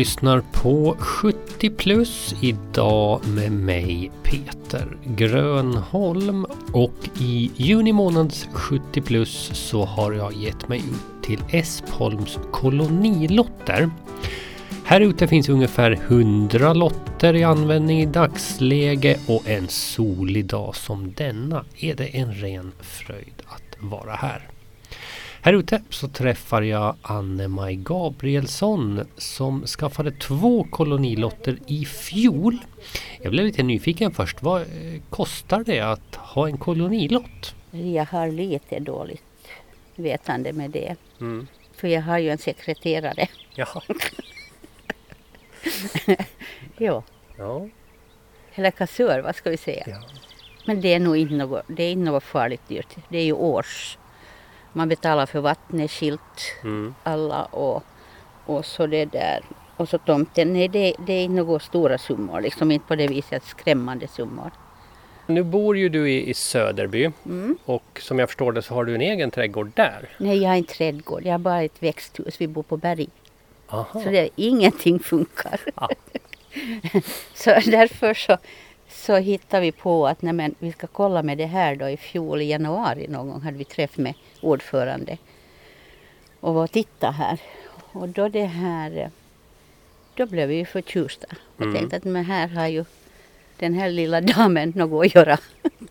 lyssnar på 70 plus idag med mig Peter Grönholm och i juni månads 70 plus så har jag gett mig ut till Espholms kolonilotter. Här ute finns ungefär 100 lotter i användning i dagsläge och en solig dag som denna är det en ren fröjd att vara här. Här ute så träffar jag Anne-Maj Gabrielsson som skaffade två kolonilotter i fjol. Jag blev lite nyfiken först. Vad eh, kostar det att ha en kolonilott? Jag har lite dåligt vetande med det. Mm. För jag har ju en sekreterare. Jaha. ja, Ja. eller kassör, vad ska vi säga. Ja. Men det är nog inte något, det är inte något farligt dyrt. Det är ju års. Man betalar för vattnet skilt Mm. alla och, och så det där. Och så tomten. Nej, det, det är inte några stora summor. Liksom inte på det viset skrämmande summor. Nu bor ju du i, i Söderby Mm. och som jag förstår det så har du en egen trädgård där. Nej, jag har inte trädgård. Jag har bara ett växthus. Vi bor på berg. Aha. Så det, ingenting funkar. Ja. så därför så, så hittade vi på att nej men, vi ska kolla med det här då i fjol i januari någon gång hade vi träff med ordförande och var och titta här. Och då det här, då blev vi ju förtjusta och Mm. tänkte att men här har ju den här lilla damen något att göra.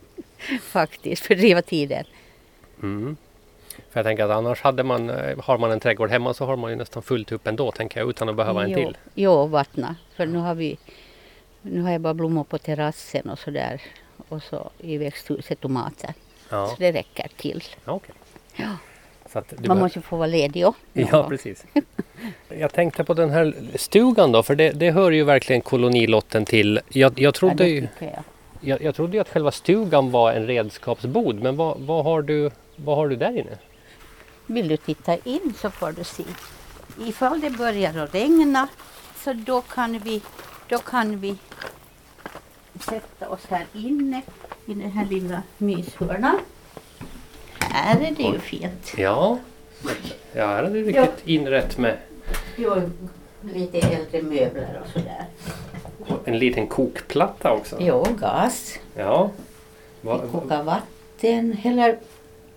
Faktiskt, fördriva tiden. Mm. För jag tänker att annars hade man, eh, har man en trädgård hemma så har man ju nästan fullt upp ändå tänker jag utan att behöva en Jo, till. Jo, vattna. För nu har vi nu har jag bara blommor på terrassen och sådär. Och så i växthuset tomater. Ja, Så det räcker till. okej. Ja. Man behöver- måste få vara ledig också. Ja, precis. Jag tänkte på den här stugan då, för det, det hör ju verkligen kolonilotten till. Jag, jag, Ja, trodde det ju, jag. jag, jag trodde ju att själva stugan var en redskapsbod, men vad, vad, har, du, vad har du där inne? Vill du titta in så får du se. Ifall det börjar att regna så då kan vi, då kan vi sätta oss här inne i den här lilla myshörnan. Här är det ju fint. Ja, ja här är det riktigt inrätt med Jo, lite äldre möbler och sådär. en liten kokplatta också. Jo, gas. Ja. Vi Va, kokar vatten eller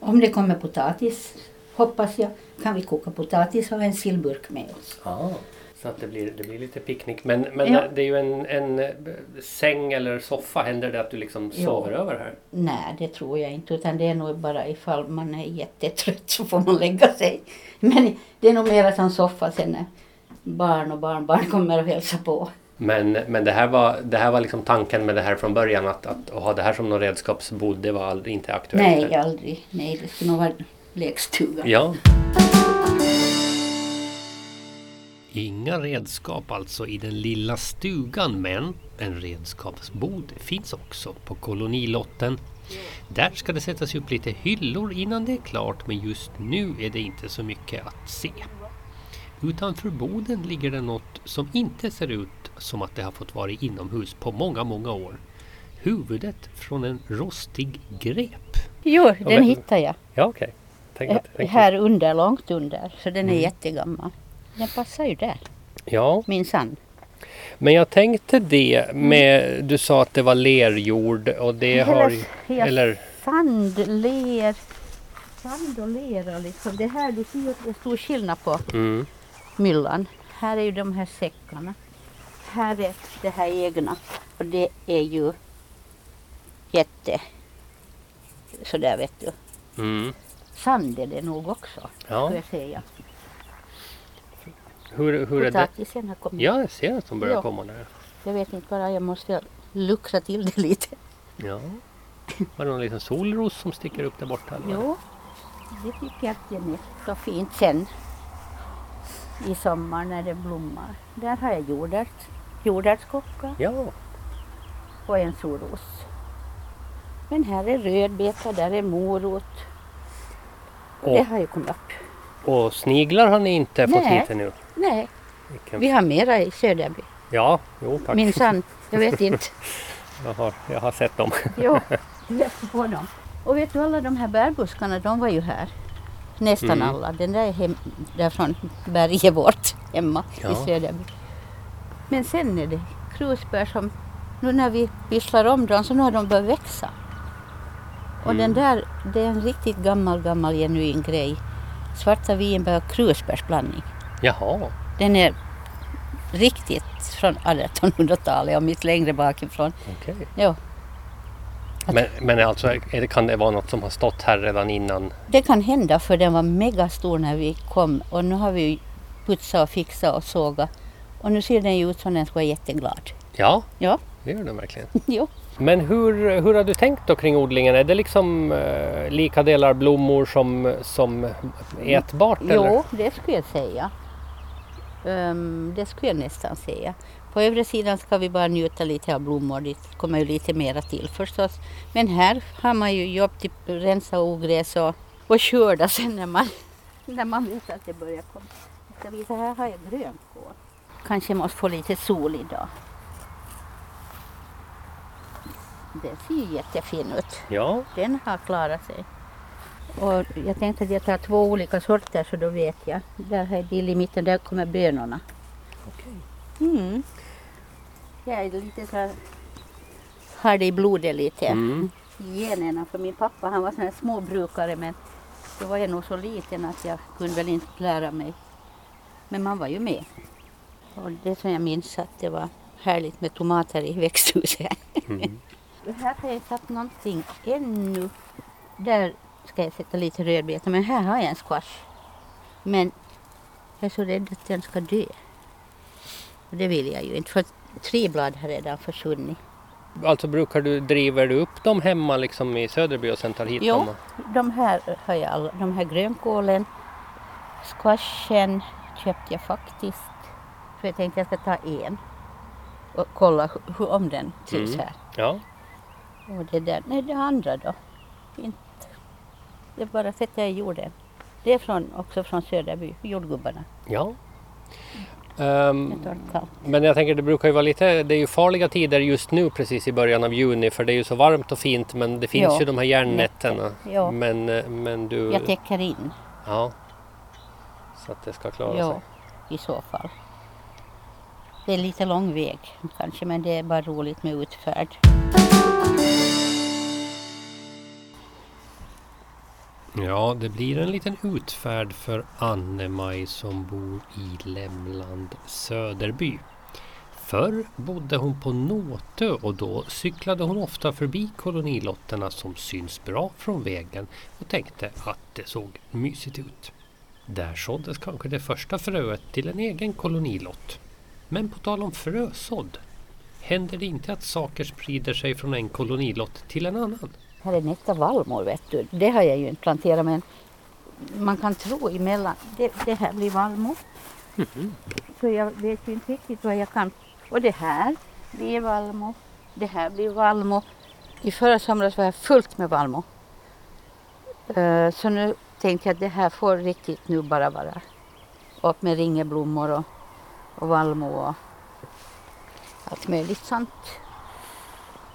om det kommer potatis, hoppas jag, kan vi koka potatis och ha en sillburk med oss. ja, så att det blir, det blir lite picknick. Men, men Ja. det är ju en, en eh, säng eller soffa. Händer det att du liksom Jo. sover över här? Nej, det tror jag inte, utan det är nog bara ifall man är jättetrött så får man lägga sig. Men det är nog mera som soffa sen när barn och barnbarn kommer och hälsa på. Men, men det här var, det här var liksom tanken med det här från början att, att, att ha det här som någon redskapsbod det var aldrig, inte aktuellt? Nej, aldrig. Nej, det skulle nog vara lekstuga. Ja. Inga redskap alltså i den lilla stugan men en redskapsbod finns också på kolonilotten. Där ska det sättas upp lite hyllor innan det är klart men just nu är det inte så mycket att se. Utanför boden ligger det något som inte ser ut som att det har fått vara inomhus på många, många år. Huvudet från en rostig grep. Jo, den men- hittade jag. Ja, okej. Att- tänk- Här under, långt under. Så den är Mm. jättegammal. Den passar ju där, Ja, minsann. men jag tänkte det med, du sa att det var lerjord och det har ju- ja, eller Sand, ler, sand och lera liksom. Det här, du ser ju att det är stor skillnad på mm, myllan. Här är ju de här säckarna. Här är det här egna. Och det är ju jätte sådär vet du. mm, Sand är det nog också, ja. får jag säga. Hur, hur det? Potatisen har kommit. Ja, jag ser att de börjar Ja. komma där. Jag vet inte bara, jag måste luckra till det lite. Ja. Var det någon liten solros som sticker upp där borta? eller? Jo, det tycker jag att den är så fint sen i sommar när det blommar. Där har jag jordärt, jordärtskocka Ja, och en solros. Men här är rödbeta, där är morot. Det och, har ju kommit upp. och sniglar har ni inte fått Nej. hit ännu? Nej, Vilken... vi har mera i Söderby. Ja, jo tack. Minsann, jag vet inte. Jag, har, jag har sett dem. Jo, läste på dem. Och vet du alla de här bärbuskarna, de var ju här. Nästan Mm. alla. Den där är hem, där från berget vårt hemma Ja. i Söderby. Men sen är det krusbär som, nu när vi pysslar om dem så nu har de börjat växa. Och Mm. den där, det är en riktigt gammal, gammal genuin grej. Svarta vinbär och krusbärsblandning. Jaha. Den är riktigt från 1800-talet och mitt längre bakifrån. Okej. Ja, Men, men alltså, är det, kan det vara något som har stått här redan innan? det kan hända för den var megastor när vi kom och nu har vi putsat och fixat och sågat. Och nu ser den ju ut som den ska vara jätteglad. Ja, Ja, det gör den verkligen. jo. Men hur, hur har du tänkt då kring odlingen? Är det liksom eh, lika delar blommor som, som ätbart? Eller? Jo, det skulle jag säga. Ehm, det skulle jag nästan säga. På övre sidan ska vi bara njuta lite av blommor. Det kommer ju lite mera till förstås. Men här har man ju jobb till rensa ogräs och, och skörda sen när man, när man vet att det börjar komma. Jag ska visa, här har jag grönkål. Kanske måste få lite sol idag. Den ser ju jättefin ut. Ja, Den har klarat sig. Och jag tänkte att jag tar två olika sorter så då vet jag. Där har jag dill i mitten, där kommer bönorna. Mm. Jag är lite så här, har det i blodet lite. Mm. Generna för min pappa han var sån här småbrukare men då var jag nog så liten att jag kunde väl inte lära mig. Men man var ju med. Och det som jag minns att det var härligt med tomater i växthuset. Mm. Här har jag satt någonting ännu. Där ska jag sätta lite rödbetor men här har jag en squash. Men jag är så rädd att den ska dö. Och det vill jag ju inte för tre blad har redan försvunnit. Alltså brukar du, driver du upp dem hemma liksom i Söderby och sen tar hit Jo, dem? de här har jag alla, de här grönkålen. Squashen köpte jag faktiskt. För jag tänkte jag ska ta en. Och kolla hur om den trivs Mm. här. Ja, Och det där, nej det andra då? Inte. Det bara sätter jag i jorden. Det är från, också från Söderby, jordgubbarna. ja. Kallt. men jag tänker det brukar ju vara lite, det är ju farliga tider just nu precis i början av juni för det är ju så varmt och fint men det finns Ja, ju de här järnnätterna. Ja. Men, eh, men du, Jag täcker in, ja. Så att det ska klara sig. ja, i så fall. Det är lite lång väg kanske, men det är bara roligt med utfärd. Ja, det blir en liten utfärd för Anne-Maj som bor i Lämland Söderby. Förr bodde hon på Nåtö och då cyklade hon ofta förbi kolonilotterna som syns bra från vägen och tänkte att det såg mysigt ut. Där såddes kanske det första fröet till en egen kolonilott. Men på tal om frösådd, händer det inte att saker sprider sig från en kolonilott till en annan? Här är nästa vallmor vet du. Det har jag ju inte planterat men man kan tro emellan. Det, det här blir vallmo. Så jag vet ju inte riktigt vad jag kan. Och det här blir vallmo. Det här blir vallmo. I förra somras var jag fullt med vallmo. Eh, så nu tänkte jag att det här får riktigt nu bara vara upp med ringeblommor och, och vallmo och allt möjligt sånt.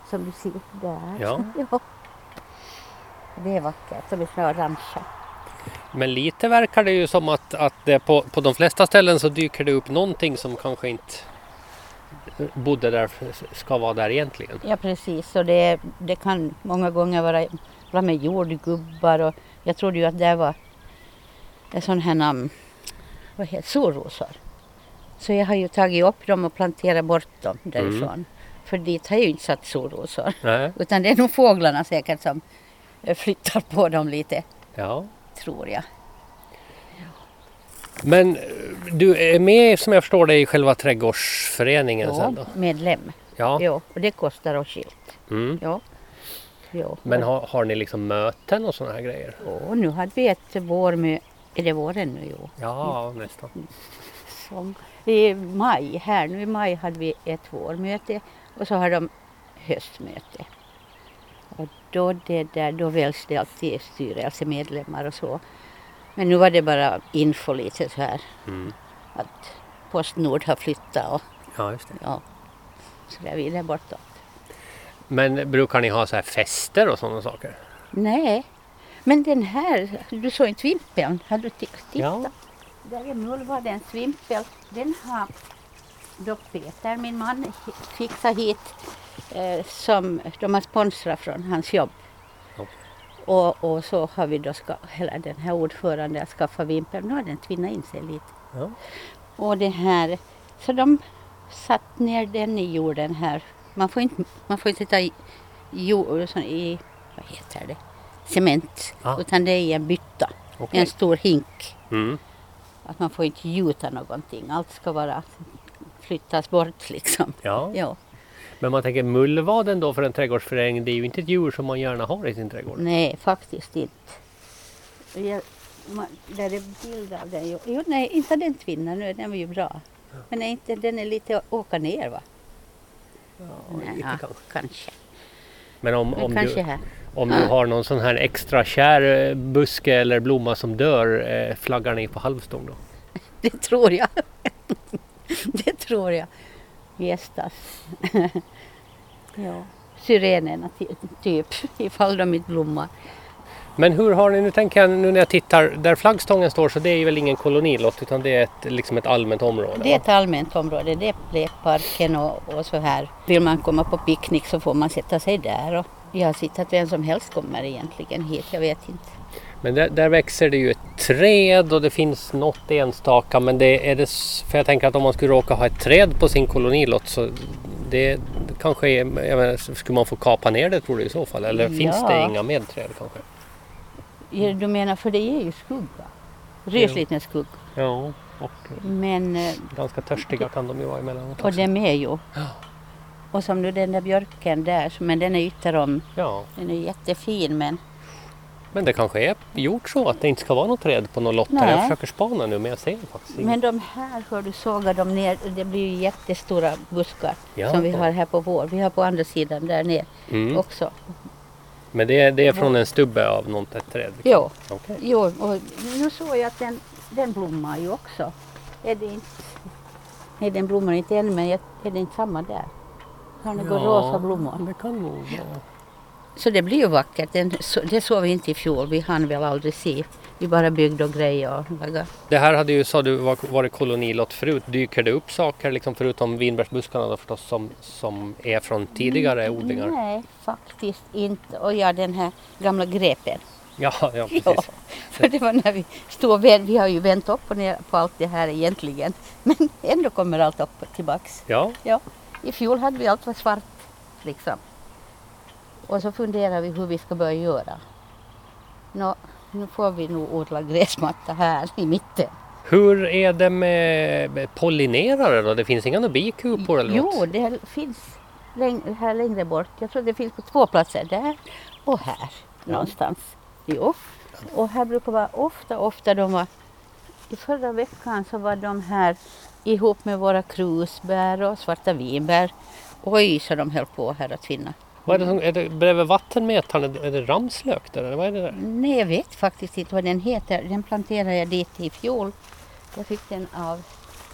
Som du ser där. Ja. ja. Det är vackert. De är såna orangea. Men lite verkar det ju som att, att det på, på de flesta ställen så dyker det upp någonting som kanske inte bodde där, ska vara där egentligen. Ja precis. Och det, det kan många gånger vara bra med jordgubbar. Och jag trodde ju att det var en sån här namn. Vad heter solrosor. Så jag har ju tagit upp dem och planterat bort dem därifrån. För dit har jag ju inte satt solrosor. Utan det är nog fåglarna säkert som flyttar på dem lite. Ja. Tror jag. Men eh, du är med som jag förstår det i själva trädgårdsföreningen sen då? medlem. Ja. Jo, och det kostar åtskilt. Mm. Jo. Jo. Men har, har ni liksom möten och sådana här grejer? Och nu hade vi ett vårmöte. Är det våren nu? Jo. Ja, nästan. Som, I maj, här nu i maj hade vi ett vårmöte och så har de höstmöte. Då, det där, då väljs det alltid styrelsemedlemmar och så. Men nu var det bara info lite så här Mm. att Postnord har flyttat och Ja, just det. ja, så där vidare bortåt. Men brukar ni ha så här fester och sådana saker? Nej, men den här, du såg inte vimpeln? Har du ti- tittat? Ja. Där är mullvaden svimpel. Den har då Peter, min man, fixar hit eh, som de har sponsrat från hans jobb. Ja. Och, och så har vi då, ska, eller den här ordföranden har skaffat vimpel. Nu har den tvinnat in sig lite. Ja. Och det här, så de satt ner den i jorden här. Man får inte, man får inte ta i, jord, i vad heter det, cement. Ah. Utan det är i en bytta, Okej. en stor hink. Mm. Att man får inte gjuta någonting. Allt ska bara flyttas bort liksom. Ja. Ja. Men man tänker mullvaden då för en trädgårdsförening, det är ju inte ett djur som man gärna har i sin trädgård. Nej, faktiskt inte. Jag, man, där är bild av den. Jo, jo, nej, inte den tvinnan nu, den var ju bra. Men är inte, den är lite åka ner va? Ja, Nej, lite ja, kanske. kanske. Men om, om, du, om du har någon sån här extra kär eh, buske eller blomma som dör, eh, flaggar ni på halvstång då? Det tror jag. det tror jag. Gästas. ja. Syrenerna ty- typ, ifall de inte blommar. Men hur har ni, nu tänker jag nu när jag tittar, där flaggstången står så det är ju väl ingen kolonilott utan det är ett, liksom ett allmänt område? Det är ett allmänt område, det är lekparken och, och så här. Vill man komma på picknick så får man sätta sig där. Och jag har sett att vem som helst kommer egentligen hit, jag vet inte. Men där, där växer det ju ett träd och det finns något enstaka men det är det, för jag tänker att om man skulle råka ha ett träd på sin kolonilott så det, det kanske är, jag menar, skulle man få kapa ner det tror du i så fall? Eller finns Ja. det inga medträd kanske? Du menar, för det är ju skugga. Med skugga. Ja, och Men, eh, ganska törstiga kan de ju vara emellanåt och det med ju. Ja. Och som nu den där björken där, men den är ytterom. Ja, Den är jättefin men men det kanske är gjort så att det inte ska vara något träd på någon lott här. Jag försöker spana nu men jag ser faktiskt inget. Men de här, hör du, sågar de ner, det blir ju jättestora buskar Ja. som vi har här på vår. Vi har på andra sidan där ner Mm. också. Men det är, det är från en stubbe av något ett träd? liksom. Jo, Okej. jo, och nu såg jag att den, den blommar ju också. Är det inte, nej den blommar inte än men är det inte samma där? Har ni gått rosa blommor? det kan nog vara. Så det blir ju vackert. Det såg vi inte i fjol. Vi hann väl aldrig se. Vi bara byggde och grejade och lagade. Det här hade ju, sa du, var- varit kolonilott förut. Dyker det upp saker, liksom förutom vinbärsbuskarna då förstås, som, som är från tidigare odlingar? Nej, faktiskt inte. Och ja, den här gamla grepen. Ja, ja precis. Ja, för det var när vi stod vänt, Vi har ju vänt upp och ner på allt det här egentligen. Men ändå kommer allt upp tillbaks. Ja, Ja, i fjol hade vi allt var svart liksom. Och så funderar vi hur vi ska börja göra. Nå, nu får vi nog odla gräsmatta här i mitten. Hur är det med pollinerare då? Det finns inga bikupor eller Jo, något? det finns läng- här längre bort. Jag tror det finns på två platser. Där och här någonstans. Jo. Och här brukar vara ofta, ofta de var i förra veckan så var de här ihop med våra krusbär och svarta vinbär. Oj, så de höll på här att finna. Vad är det, som, är det bredvid vattenmetaren? Är det, är ramslök där eller vad är det där? Nej, jag vet faktiskt inte vad den heter. Den planterade jag dit i fjol. Jag fick den av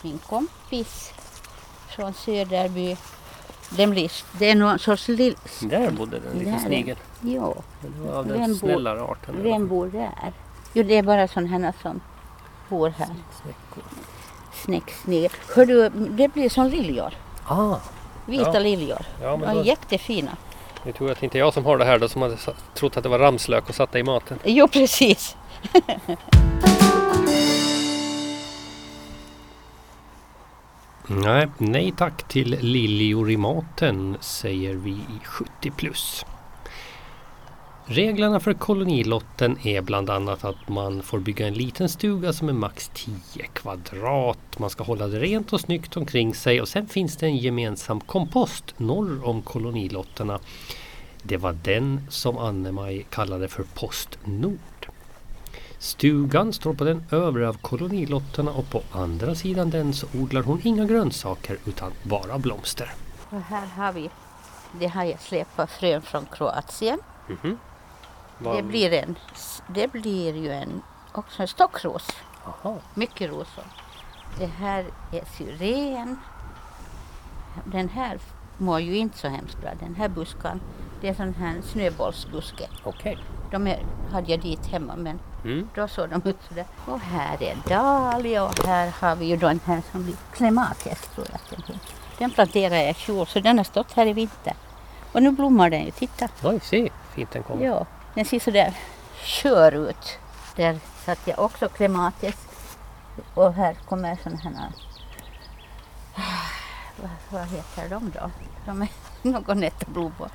min kompis från Söderby. Den blir, det är någon sorts lill... Där bodde det en liten är- snigel. Men det var av Vem den bor- snällare arten. vem bor där? Jo, det är bara sådana som bor här. Snäcksnigel. Hör du, det blir som liljor. Ah, Vita Ja. liljor. ja, men var då, jättefina. Nu tror jag att det inte är jag som har det här då som hade trott att det var ramslök och satt det i maten. Jo, precis. Nej, nej tack till liljor i maten säger vi i 70 plus. Reglerna för kolonilotten är bland annat att man får bygga en liten stuga som är max 10 kvadrat. Man ska hålla det rent och snyggt omkring sig och sen finns det en gemensam kompost norr om kolonilotterna. Det var den som Anne-Maj kallade för Post Nord. Stugan står på den övre av kolonilotterna och på andra sidan den så odlar hon inga grönsaker utan bara blomster. Och här har vi, det har jag släpat frön från Kroatien. Det blir, en, det blir ju en, också en stockros. Aha. Mycket rosor. Det här är syren. Den här mår ju inte så hemskt bra. Den här buskan, det är sån här snöbollsbuske. Okej. De är, hade jag dit hemma men Mm. då såg de ut sådär. Och här är dahlia och här har vi ju då den här som blir clematis tror jag att den heter. Den planterade jag i fjol så den har stått här i vinter. Och nu blommar den ju, titta. Oj, se fint den kommer. Ja, den ser sådär skör ut. Där satte jag också klematis. Och här kommer sådana här... Vad, vad heter de då? De är någon nätta blommor.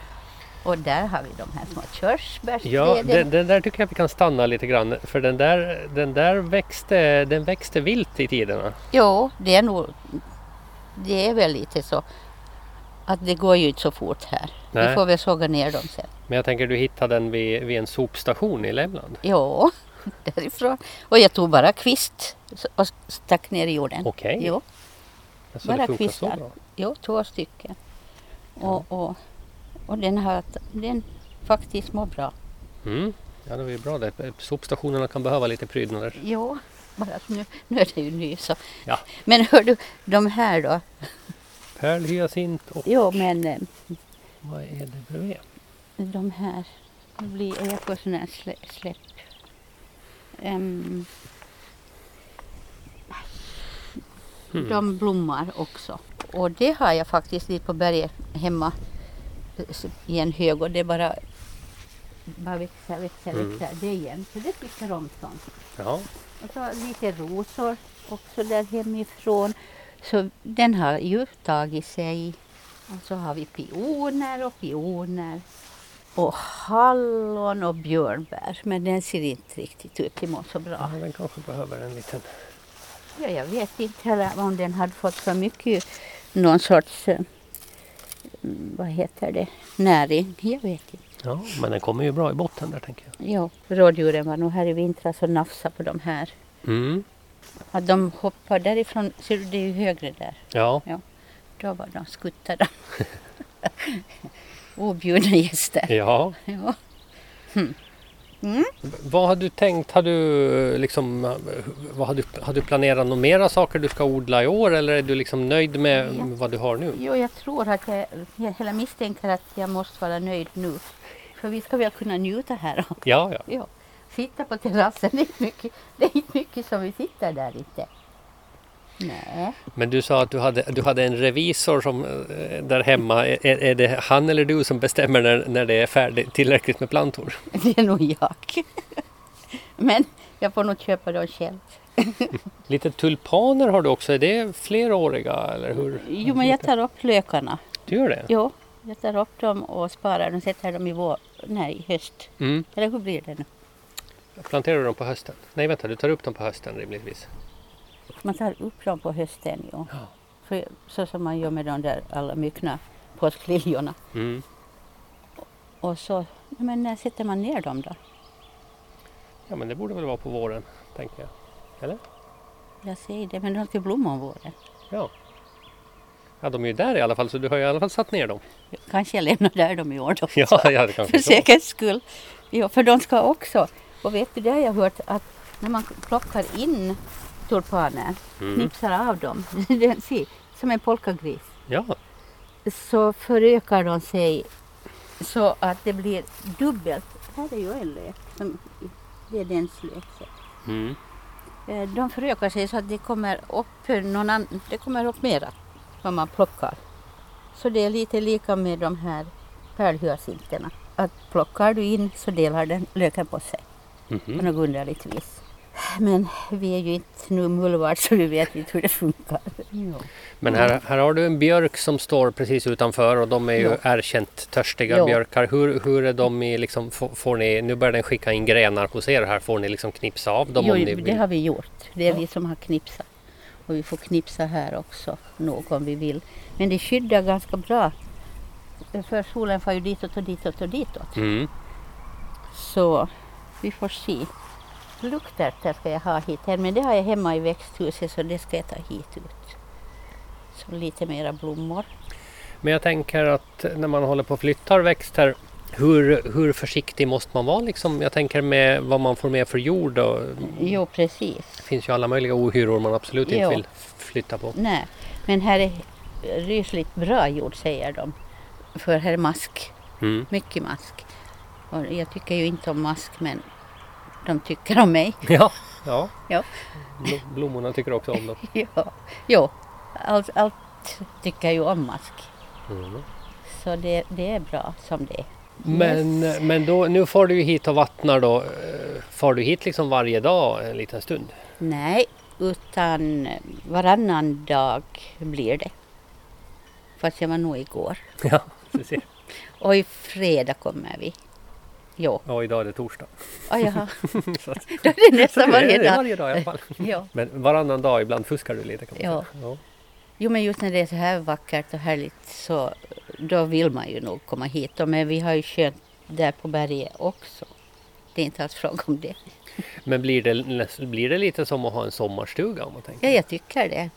Och där har vi de här små körsbärsträden. Ja, den, den där tycker jag vi kan stanna lite grann. För den där, den där växte, den växte vilt i tiderna. Jo, det är nog... Det är väl lite så att det går ju inte så fort här. Nej. Vi får väl såga ner dem sen. Men jag tänker du hittade den vid, vid en sopstation i Lämland. Jo, därifrån. Och jag tog bara kvist och stack ner i jorden. Okej. Jo, Alltså, bara kvistar. jo, två stycken. Och, och, och den har den faktiskt mår bra. Mm. Ja, det var ju bra det. Sopstationerna kan behöva lite prydnader. Jo, bara att nu, nu är det ju ny så. Ja. Men hör du, de här då? Pärlhyacint och Jo, men eh, vad är det bredvid? de här, nu blir är jag på sån här slä, släpp. Ehm, Mm. De blommar också. Och det har jag faktiskt lite på berget hemma s- i en hög och det bara, bara växer, växer, Mm. växer. Det igen. Så det tycker om sånt. Ja, Och så lite rosor också där hemifrån. Så den har ju tagit sig. Och så har vi pioner och pioner. Och hallon och björnbär. Men den ser inte riktigt ut emot så bra. ja, den kanske behöver en liten... Ja, jag vet inte heller om den hade fått så mycket någon sorts, eh, vad heter det, näring. Jag vet inte. Ja, men den kommer ju bra i botten där tänker jag. Jo, rådjuren var nog här i vintras och nafsade på de här. Mm. Att de hoppar därifrån, ser du det är ju högre där. Ja, Då var de skuttade. Objudna gäster. ja. Ja. Hm. Mm. Vad har du tänkt? Har du liksom, vad har du, har du planerat några mera saker du ska odla i år eller är du liksom nöjd med Ja. vad du har nu? Jo, jag tror att jag, jag hela misstänker att jag måste vara nöjd nu. För vi ska väl kunna njuta här också. Ja, ja. Ja. Sitta på terrassen, det är, inte mycket, det är inte mycket som vi sitter där inte. Nej. Men du sa att du hade, du hade en revisor som, eh, där hemma. Är, är det han eller du som bestämmer när, när det är färdigt, tillräckligt med plantor? Det är nog jag. Men jag får nog köpa dem själv. Lite tulpaner har du också. Är det fleråriga eller hur? Jo, men jag tar upp lökarna. Du gör det? Jo, jag tar upp dem och sparar dem, sätter dem i vår, nej, i höst. Mm. Eller hur blir det nu? Planterar du dem på hösten? Nej vänta, du tar upp dem på hösten rimligtvis. Man tar upp dem på hösten, jo. Ja. För, så som man gör med de där alla myckna påskliljorna. Mm. Och så, men när sätter man ner dem då? Ja men det borde väl vara på våren, tänker jag. Eller? Jag säger det, men de ska blomma om våren. Ja. Ja, de är ju där i alla fall så du har ju i alla fall satt ner dem. Kanske jag lämnar där dem i år då. Ja, ja det kanske För säkerhets skull. Ja, för de ska också. Och vet du, det har jag hört att när man plockar in tulpaner, Mm. knipsar av dem, ser som en polkagris, Ja, så förökar de sig så att det blir dubbelt. Här är ju en lök. Som, det är dens lök. mm. Eh, De förökar sig så att det kommer upp, någon annan, det kommer upp mera vad man plockar. Så det är lite lika med de här pärlhyacinterna. Att plockar du in så delar den löken på sig på Mhm. något underligt vis. Men vi är ju inte nu mullvard så vi vet inte hur det funkar. Men här, här har du en björk som står precis utanför och de är ju Ja. erkänt törstiga Ja. björkar. Hur, hur är de i liksom, får, får ni, nu börjar den skicka in grenar hos er här, får ni liksom knipsa av dem Jo, om ni det har vi gjort. Det är Ja. vi som har knipsat. Och vi får knipsa här också nog om vi vill. Men det skyddar ganska bra. För solen får ju ditåt och ditåt och ditåt. Mm. Så vi får se. Luktärtor ska jag ha hit här, men det har jag hemma i växthuset så det ska jag ta hit ut. Så lite mera blommor. Men jag tänker att när man håller på och flyttar växter, hur, hur försiktig måste man vara liksom? Jag tänker med vad man får med för jord och Jo, precis. det finns ju alla möjliga ohyror man absolut inte Jo. vill flytta på. Nej, men här är rysligt bra jord säger de. För här är mask, Mm. mycket mask. Och jag tycker ju inte om mask men de tycker om mig. Ja, ja. Ja. Bl- Blommorna tycker också om dem. ja. Jo, allt, allt tycker ju om mask. Mm. Så det, det är bra som det är. Men, Yes. men då, nu får du ju hit och vattnar då. Eh, Far du hit liksom varje dag en liten stund? Nej, utan varannan dag blir det. Fast jag var nog igår. Ja, du ser. Och i fredag kommer vi. Jo. Ja, idag är det torsdag. Oh, jaha. Så att- Då är det nästan varje det är dag. Varje dag i alla fall. Ja. Men varannan dag, ibland fuskar du lite kan man Ja. säga. Ja. Jo men just när det är så här vackert och härligt så då vill man ju nog komma hit. Men vi har ju skönt där på berget också. Det är inte alls fråga om det. Men blir det, blir det lite som att ha en sommarstuga om man tänker? Ja, jag tycker det.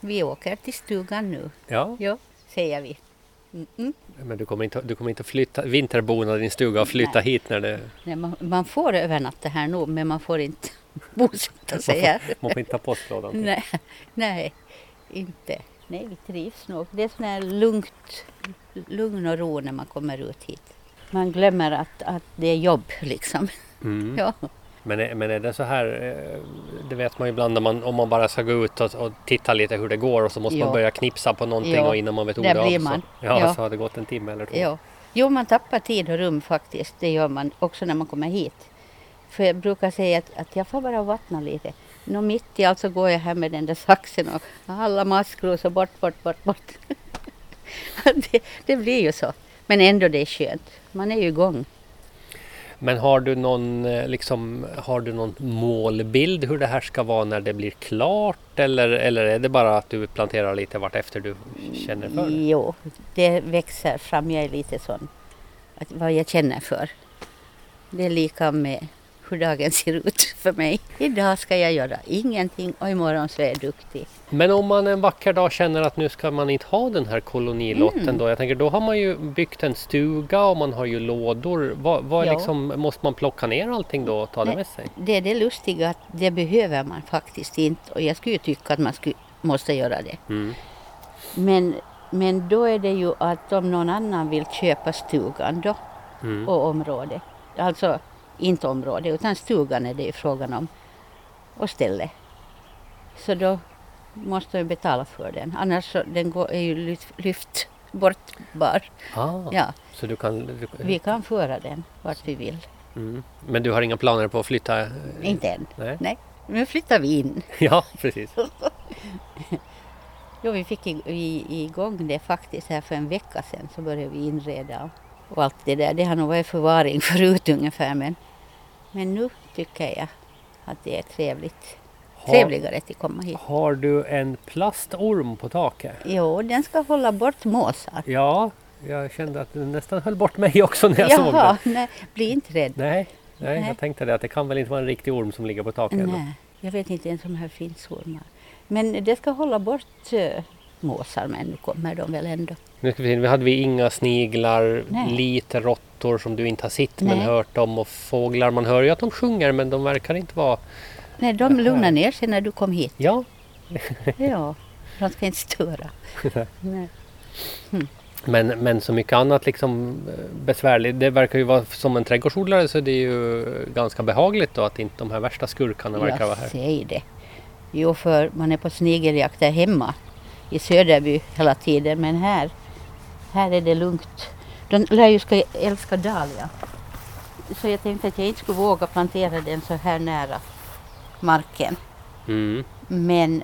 Vi åker till stugan nu. Ja, Ja, säger vi. Mm-mm. Men du kommer inte, du kommer inte flytta, vinterbona din stuga och flytta Nej. hit när det... Nej, man, man får övernatta här nu men man får inte bosätta sig här. Man får inte ta postlådan till. Nej, nej, inte. Nej, vi trivs nog. Det är sån här lugnt, lugn och ro när man kommer ut hit. Man glömmer att, att det är jobb liksom. Mm. Ja. Men, är, men är det så här, eh, det vet man ju ibland man, om man bara ska gå ut och, och titta lite hur det går och så måste man Ja. börja knipsa på någonting Ja, och innan man vet ordet av så, man. ja, Ja. så har det gått en timme eller två. Ja. Jo, man tappar tid och rum faktiskt. Det gör man också när man kommer hit. För jag brukar säga att, att jag får bara vattna lite. Nå mitt i allt så går jag här med den där saxen och alla så bort, bort, bort, bort. det, det blir ju så. Men ändå det är skönt. Man är ju igång. Men har du någon, eh, liksom, har du någon målbild hur det här ska vara när det blir klart? Eller, eller är det bara att du planterar lite vart efter du känner för det? Jo, det växer fram. Jag är lite sån. Att vad jag känner för. Det är lika med hur dagen ser ut för mig. Idag ska jag göra ingenting och imorgon så är jag duktig. Men om man en vacker dag känner att nu ska man inte ha den här kolonilotten Mm. då? Jag tänker då har man ju byggt en stuga och man har ju lådor. Vad, vad liksom, måste man plocka ner allting då och ta det Nej. med sig? Det är det lustiga att det behöver man faktiskt inte och jag skulle ju tycka att man skulle, måste göra det. Mm. Men, men då är det ju att om någon annan vill köpa stugan då Mm. och området, alltså inte området utan stugan är det frågan om och ställe. Så då måste jag betala för den. Annars så den går, är ju lyft, lyft bortbar. Ah, Ja, Så du kan... Du, vi kan föra den vart vi vill. mm. Men du har inga planer på att flytta? eh, Inte än. Nej. Nej, nu flyttar vi in. Ja, precis. Jo, vi fick igång det faktiskt här för en vecka sedan så började vi inreda och allt det där. Det har nog varit förvaring förut ungefär men, men nu tycker jag att det är trevligt. Har, Trevligare att komma hit. har du en plastorm på taket? Jo, den ska hålla bort måsar. Ja, jag kände att den nästan höll bort mig också när jag såg Jaha, den. nej, bli inte rädd. Nej, nej, Nej. jag tänkte det att det kan väl inte vara en riktig orm som ligger på taket? ändå. Nej, jag vet inte ens om här finns ormar. Men det ska hålla bort uh, måsar, men nu kommer de väl ändå. Nu ska vi se, hade vi inga sniglar, Nej. lite råttor som du inte har sett men Nej. hört om och fåglar. Man hör ju att de sjunger men de verkar inte vara... Nej, de lugnade ner sig när du kom hit. Ja, Ja, de ska inte störa. Nej. men, men så mycket annat liksom eh, besvärligt. Det verkar ju vara som en trädgårdsodlare så det är ju ganska behagligt då att inte de här värsta skurkarna verkar vara Jag här. säger det. Jo, för man är på snigeljakt där hemma i Söderby hela tiden. Men här, här är det lugnt. De lär ju ska älska dahlia. Så jag tänkte att jag inte skulle våga plantera den så här nära marken. Mm. Men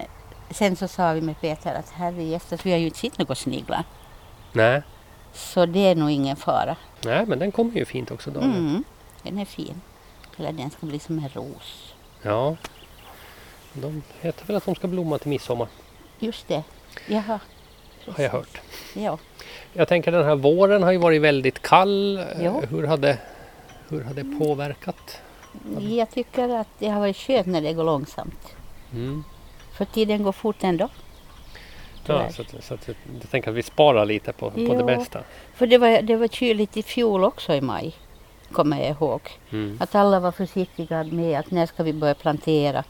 sen så sa vi med Peter att herre gästas, vi har ju inte sett några sniglar. Nej. Så det är nog ingen fara. Nej, men den kommer ju fint också då. Mm, den är fin. Eller den ska bli som en ros. Ja. De heter väl att de ska blomma till midsommar, Just det. Jaha. har jag hört. Ja. Jag tänker den här våren har ju varit väldigt kall. Ja. Hur hade hur har det påverkat? Jag tycker att det har varit skönt när det går långsamt. Mm. För tiden går fort ändå. Ja, så, att- så att jag tänker att vi sparar lite på, på det bästa. För det var, det var kyligt i fjol också i maj. Kommer jag ihåg. Mm. Att alla var försiktiga med att när ska vi börja plantera.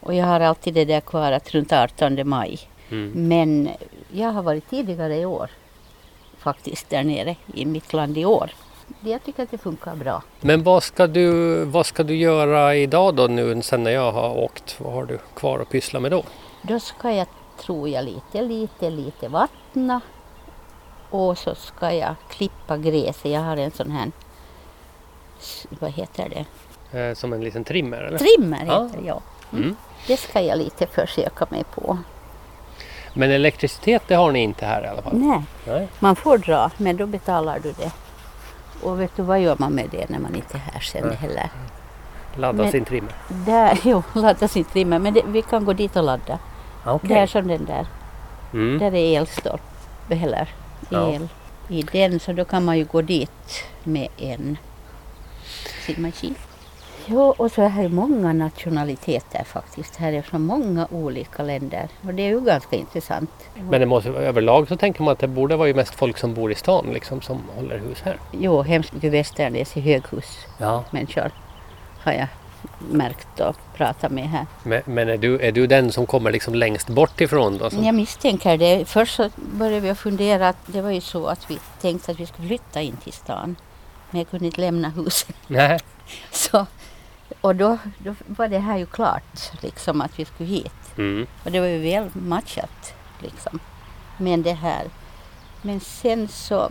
Och jag har alltid det där kvar att runt 18 maj. Mm. Men jag har varit tidigare i år. Faktiskt där nere i mitt land i år. Jag tycker att det funkar bra. Men vad ska, du, vad ska du göra idag då nu sen när jag har åkt? Vad har du kvar att pyssla med då? Då ska jag tror jag lite, lite, lite vattna. Och så ska jag klippa gräset. Jag har en sån här, vad heter det? Eh, som en liten trimmer eller? Trimmer heter det, ja. Mm. Det ska jag lite försöka mig på. Men elektricitet det har ni inte här i alla fall? Nej, Nej. man får dra, men då betalar du det. Och vet du vad gör man med det när man inte är här sen Nej. heller? Ladda Men- sin trimmer? Där, jo, ladda sin trimmer. Men det, vi kan gå dit och ladda. Okej. Det är som den där. Mm. Där är elstolpe eller Ja. el i den. Så då kan man ju gå dit med en sin maskin. Jo, och så är här många nationaliteter faktiskt. Här är från många olika länder. Och det är ju ganska intressant. Men det måste, överlag så tänker man att det borde vara ju mest folk som bor i stan liksom som håller hus här. Jo, hemskt mycket västerländsk i Ja. höghusmänniskor har jag märkt och pratat med här. Men, men är, du, är du den som kommer liksom längst bort ifrån då? Som, Jag misstänker det. Först så började vi fundera att det var ju så att vi tänkte att vi skulle flytta in till stan. Men jag kunde inte lämna huset. Nej. Så, och då, då var det här ju klart, liksom att vi skulle hit. Mm. Och det var ju väl matchat, liksom. Men det här. Men sen så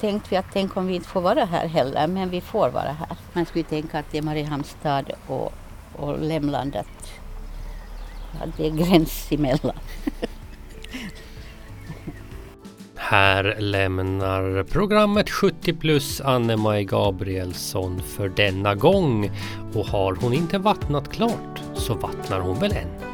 tänkte vi att tänk om vi inte får vara här heller, men vi får vara här. Man skulle tänka att det är Mariehamnstad och, och Lämlandet. Ja, det är gräns emellan. Här lämnar programmet 70 plus Anne-Maj Gabrielsson för denna gång. Och har hon inte vattnat klart så vattnar hon väl än.